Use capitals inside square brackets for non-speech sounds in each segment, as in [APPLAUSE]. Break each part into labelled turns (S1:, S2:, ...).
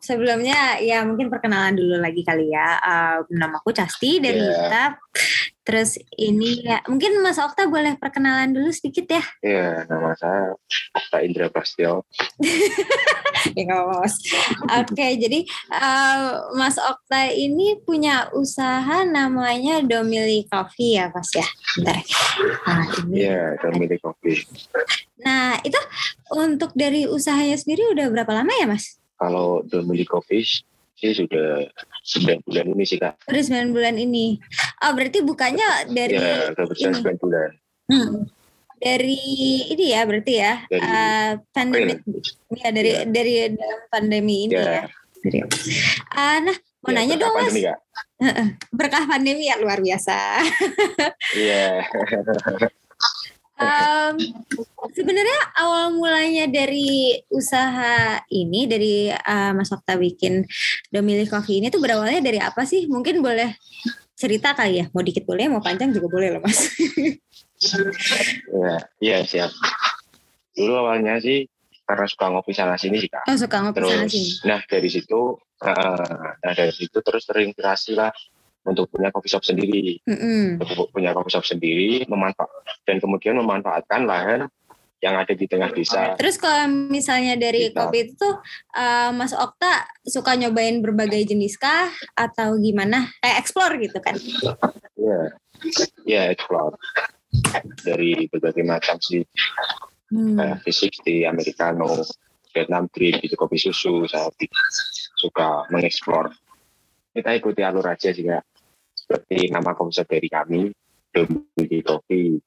S1: sebelumnya ya mungkin perkenalan dulu lagi kali ya. Uh, nama aku Casti dari
S2: Iya.
S1: Hitap. Terus ini ya mungkin Mas Okta boleh perkenalan dulu sedikit ya.
S2: Iya, nama saya Okta Indra Prasetyo. [LAUGHS]
S1: ya nggak apa-apa Mas. Oke, jadi uh, Mas Okta ini punya usaha namanya Domili Coffee ya Mas ya. Bentar. Nah, ini.
S2: Iya, milik kopi.
S1: Nah, itu untuk dari usahanya sendiri udah berapa lama ya Mas?
S2: Kalau milik kopi sih sudah 9 bulan ini sih kak.
S1: Udah 9 bulan ini. Oh, berarti bukanya dari
S2: Ya, berjalan
S1: ini.
S2: 9 bulan.
S1: Hmm. Dari ini ya berarti ya
S2: Dari
S1: eh, pandemi ya dari
S2: Ya.
S1: dari dalam pandemi ini ya.
S2: Ya,
S1: Ah, nah mau
S2: ya,
S1: nanya dong mas
S2: pandemi, Kak?
S1: berkah pandemi ya luar biasa.
S2: Iya. [LAUGHS]
S1: Em, sebenarnya awal mulanya dari usaha ini dari eh, Mas Okta bikin Domili Coffee ini tuh berawalnya dari apa sih? Mungkin boleh cerita kali ya. Mau dikit boleh, mau panjang juga boleh loh mas.
S2: Iya, iya siap. Dulu awalnya sih karena suka ngopi sana sini sih kak.
S1: Oh suka ngopi sana
S2: Terus,
S1: sini.
S2: nah dari situ, uh, nah dari situ terus terinspirasi lah untuk punya coffee shop sendiri.
S1: Mm-mm.
S2: Untuk punya coffee shop sendiri, memanfaat dan kemudian memanfaatkan lahan yang ada di tengah desa.
S1: Terus kalau misalnya dari
S2: Kita-
S1: kopi itu tuh eh, Mas Okta suka nyobain berbagai jenis kah atau gimana? Kayak explore gitu kan?
S2: Iya, iya explore dari berbagai macam sih
S1: Hmm.
S2: kayak V60, Americano, Vietnam Drip, itu kopi susu, saya suka mengeksplor. Kita ikuti alur aja sih kak. Seperti nama konsep dari kami, Domini Coffee.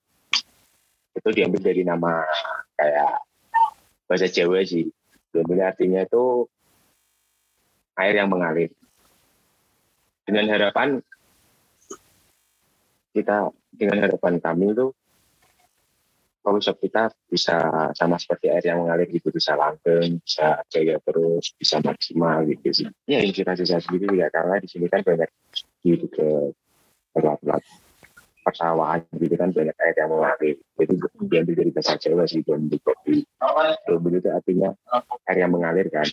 S2: Itu diambil dari nama kayak bahasa Jawa sih. Domini artinya itu air yang mengalir. Dengan harapan kita, dengan harapan kami itu konsep kita bisa sama seperti air yang mengalir gitu bisa langgeng, bisa jaya terus, bisa maksimal gitu sih. Ya inspirasi saya sendiri ya karena di sini kan banyak gitu ke tempat-tempat persawahan gitu kan banyak air yang mengalir. Jadi diambil dari bahasa Jawa sih dombi kopi. Dombi itu artinya air yang mengalir kan,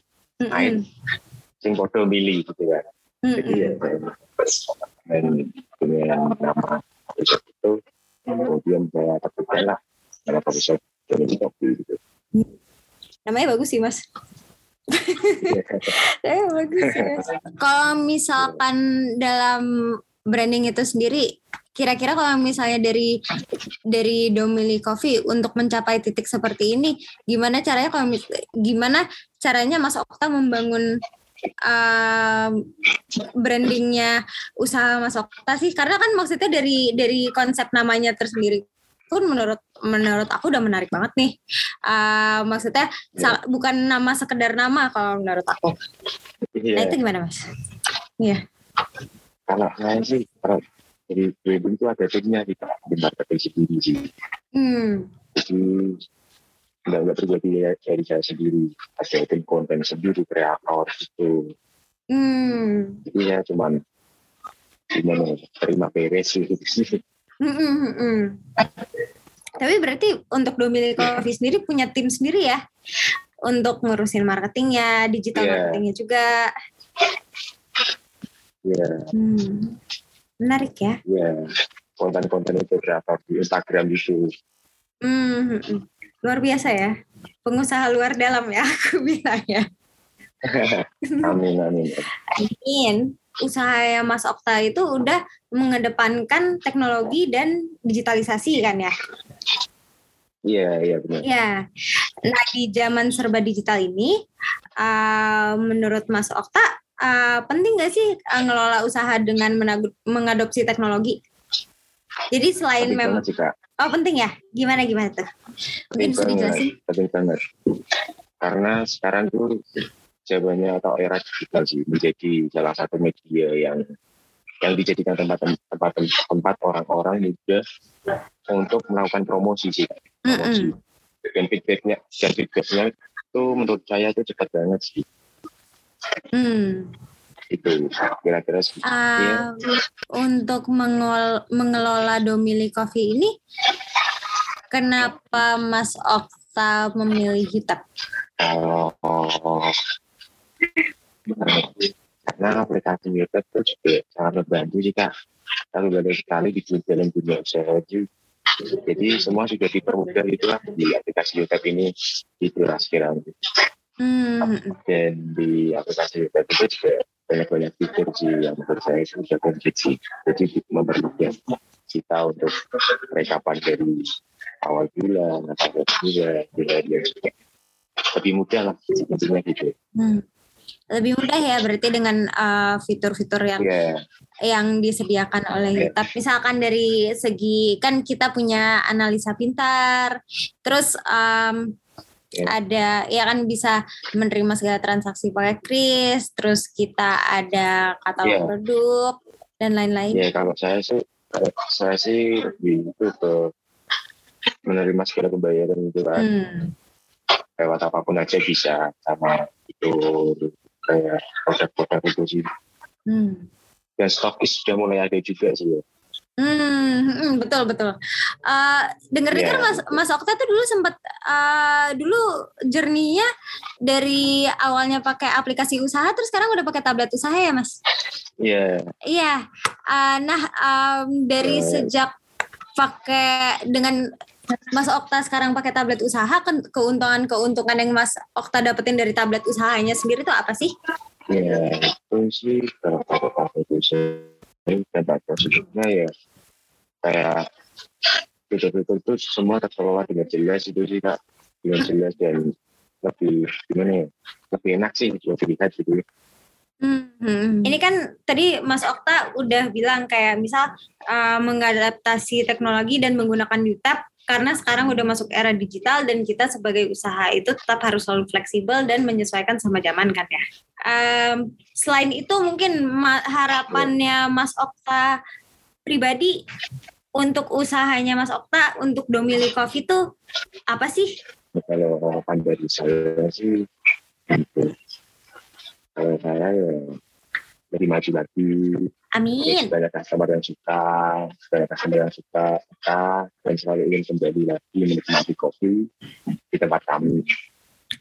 S2: air. Sing podo mili gitu kan. Jadi ya saya dan dengan nama itu kemudian saya temukan lah nama shop dombi kopi gitu.
S1: Namanya bagus sih mas. [LAUGHS] Eh bagus mas. Kalau misalkan dalam branding itu sendiri, kira-kira kalau misalnya dari dari Domili Coffee untuk mencapai titik seperti ini, gimana caranya kalau gimana caranya Mas Okta membangun um, brandingnya usaha Mas Okta sih? Karena kan maksudnya dari dari konsep namanya tersendiri pun menurut menurut aku udah menarik banget nih. Uh, maksudnya sa- bukan nama sekedar nama kalau menurut aku.
S2: Iya.
S1: Nah itu gimana mas? Iya.
S2: kalau saya sih dari branding itu ada timnya di di marketing sendiri sih
S1: Hmm.
S2: jadi nggak nggak terjadi dari saya sendiri ada tim konten sendiri kreator gitu
S1: Hmm.
S2: jadi ya cuman ya, terima beres gitu sih [LAUGHS]
S1: Hmm. Tapi berarti untuk Domili Coffee sendiri punya tim sendiri ya? Untuk ngurusin marketingnya, digital
S2: Iya.
S1: marketingnya juga.
S2: ya
S1: Hmm. Menarik ya.
S2: ya konten-konten itu kreator di Instagram
S1: hmm, hmm. Luar biasa ya. Pengusaha luar dalam ya aku bilang ya. [LAUGHS]
S2: amin amin
S1: Amin. Usaha Mas Okta itu udah mengedepankan teknologi dan digitalisasi kan ya?
S2: iya iya benar
S1: Ya, nah di zaman serba digital ini, uh, menurut Mas Okta, uh, penting nggak sih uh, ngelola usaha dengan mengadopsi teknologi? Jadi selain memang, oh penting ya? Gimana gimana tuh? Mungkin
S2: penting
S1: bisa dijelasin?
S2: penting banget karena sekarang tuh zamannya atau era digital sih menjadi salah satu media yang yang dijadikan tempat tempat tempat orang-orang muda untuk melakukan promosi sih promosi dan feedbacknya dan feedbacknya itu menurut saya itu cepat banget sih
S1: Hmm.
S2: itu kira-kira sih.
S1: Uh, Untuk mengol- mengelola Domili Coffee ini, kenapa Mas Okta memilih hitam?
S2: kalau karena aplikasi YouTube itu juga sangat membantu jika kalau banyak sekali di dalam dunia usaha jadi semua sudah dipermudah itulah di aplikasi YouTube ini itu sekarang
S1: Hmm.
S2: dan di aplikasi YouTube itu juga banyak-banyak fitur sih yang menurut saya itu sudah komplit sih. Jadi mempermudah kita untuk rekapan dari awal bulan atau bulan juga juga lebih mudah lah intinya gitu.
S1: Hmm. Lebih mudah ya berarti dengan uh, fitur-fitur yang
S2: Iya,
S1: yang disediakan oleh
S2: Iya.
S1: YouTube. Misalkan dari segi kan kita punya analisa pintar, terus um,
S2: Iya.
S1: ada ya kan bisa menerima segala transaksi pakai kris, terus kita ada katalog
S2: Iya.
S1: produk dan lain-lain.
S2: ya kalau saya sih kalau saya sih lebih itu ke menerima segala pembayaran itu kan
S1: Hmm.
S2: Lewat apa pun aja bisa sama itu kayak produk-produk itu sih
S1: Hmm.
S2: dan stokis sudah mulai ada juga sih ya.
S1: Hmm, hmm, betul betul. Uh, Dengar-dengar
S2: Iya.
S1: Mas Mas Okta tuh dulu sempat uh, dulu journey-nya dari awalnya pakai aplikasi usaha terus sekarang udah pakai tablet usaha ya Mas?
S2: Iya,
S1: Iya. Uh, nah um, dari
S2: Eh.
S1: sejak pakai dengan Mas Okta sekarang pakai tablet usaha kan keuntungan-keuntungan yang Mas Okta dapetin dari tablet usahanya sendiri tuh apa sih?
S2: ya itu sih kalau pakai itu sih dan prosedurnya ya kayak fitur-fitur itu semua terkelola dengan jelas itu sih kak dengan jelas dan lebih gimana ya lebih enak sih buat dilihat gitu
S1: Hmm. Ini kan tadi Mas Okta udah bilang kayak misal uh, mengadaptasi teknologi dan menggunakan YouTube karena sekarang udah masuk era digital dan kita sebagai usaha itu tetap harus selalu fleksibel dan menyesuaikan sama zaman kan ya. Um, selain itu mungkin ma- harapannya Mas Okta pribadi untuk usahanya Mas Okta untuk Domili Coffee itu apa sih?
S2: kalau harapan dari saya sih kalau saya ya lebih maju lagi
S1: Amin.
S2: banyak customer yang suka banyak customer yang suka kita dan selalu ingin kembali lagi menikmati kopi di tempat kami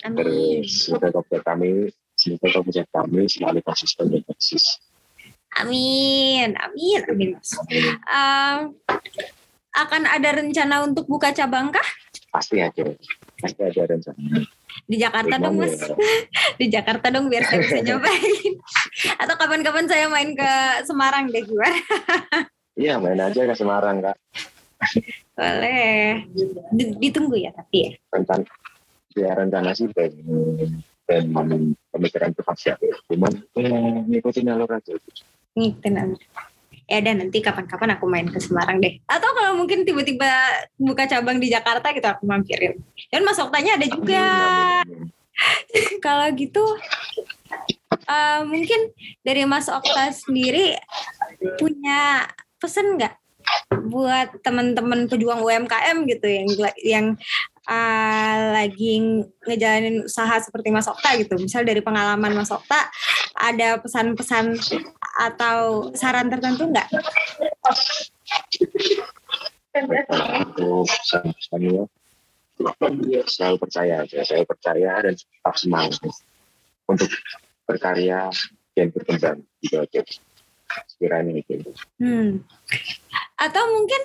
S1: Amin.
S2: terus semoga kopi kami semoga kopi kami selalu konsisten dan eksis
S1: Amin, amin, amin. Mas. Um, akan ada rencana untuk buka cabang kah
S2: pasti aja pasti ada rencana
S1: di Jakarta dong mas?
S2: ya? [LAUGHS]
S1: Di Jakarta dong biar saya bisa [LAUGHS] nyobain. Atau kapan-kapan saya main ke Semarang deh gimana? [LAUGHS]
S2: iya main aja ke Semarang kak
S1: Boleh. Di- Ditunggu ya tapi ya.
S2: rencana ya rencana sih dan dan pemikiran itu pasti ada cuman eh, ngikutin alur aja
S1: Ngikutin aja. Ya dan nanti kapan-kapan aku main ke Semarang deh. Atau kalau mungkin tiba-tiba buka cabang di Jakarta gitu aku mampirin. Dan Mas Oktanya ada juga. [LAUGHS] Kalau gitu eh, mungkin dari Mas Okta sendiri punya pesan nggak buat teman-teman pejuang UMKM gitu yang yang eh, lagi ngejalanin usaha seperti Mas Okta gitu. Misal dari pengalaman Mas Okta ada pesan-pesan atau saran tertentu nggak?
S2: aku pesan-pesan ya selalu percaya aja saya percaya dan tetap semangat untuk berkarya dan berkembang gitu aja sekiranya itu
S1: Hmm. Atau mungkin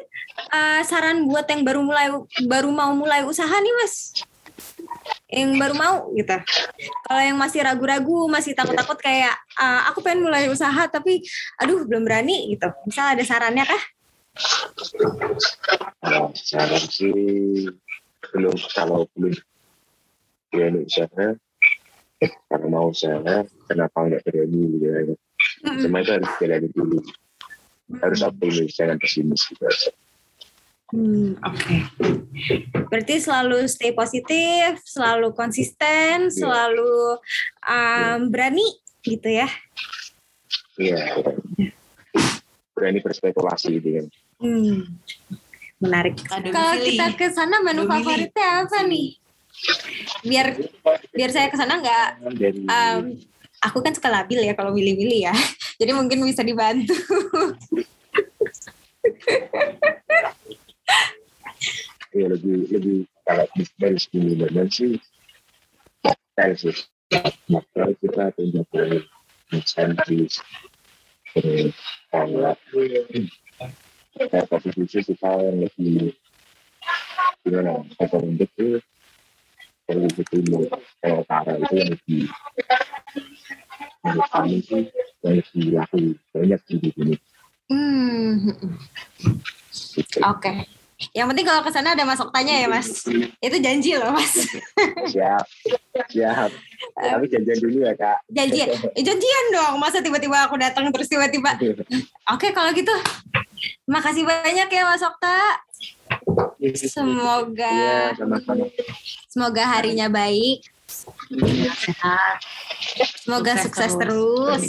S1: eh, saran buat yang baru mulai baru mau mulai usaha nih Mas? Yang baru mau gitu. Kalau yang masih ragu-ragu, masih takut-takut kayak "Ah, aku pengen mulai usaha tapi aduh belum berani gitu. Misal ada sarannya kah?
S2: sekarang sih belum kalau belum berani usaha kalau mau usaha kenapa nggak berani gitu ya semua itu harus berani dulu harus optimis jangan pesimis gitu aja
S1: Hmm, oke. Berarti selalu stay positif, selalu konsisten, selalu um, berani gitu ya.
S2: iya berani. berani berspekulasi gitu kan
S1: Hmm. Menarik. Kalau kita ke sana menu
S3: Aduh,
S1: favoritnya apa nih? Biar biar saya ke sana nggak um, aku kan suka labil ya kalau milih-milih ya. Jadi mungkin bisa dibantu.
S2: ya lebih lebih kalau dari segi minuman sih. Mocktail sih. Kita tunjuk insentif terus kayak posisi kita yang lebih gimana itu kayak utara itu yang sih yang lebih laku banyak di sini
S1: Hmm. Oke. Yang penting kalau ke sana ada masuk tanya ya, Mas. Itu janji loh, Mas.
S2: siap siap tapi janjian dulu ya kak
S1: Janjian. Eh, janjian dong. Masa tiba-tiba aku datang terus tiba-tiba. Oke, kalau gitu. Makasih banyak ya, Mas Okta. Semoga
S2: Iya, sama-sama.
S1: semoga harinya baik.
S3: Sehat.
S1: Semoga
S3: Sukses
S1: sukses terus.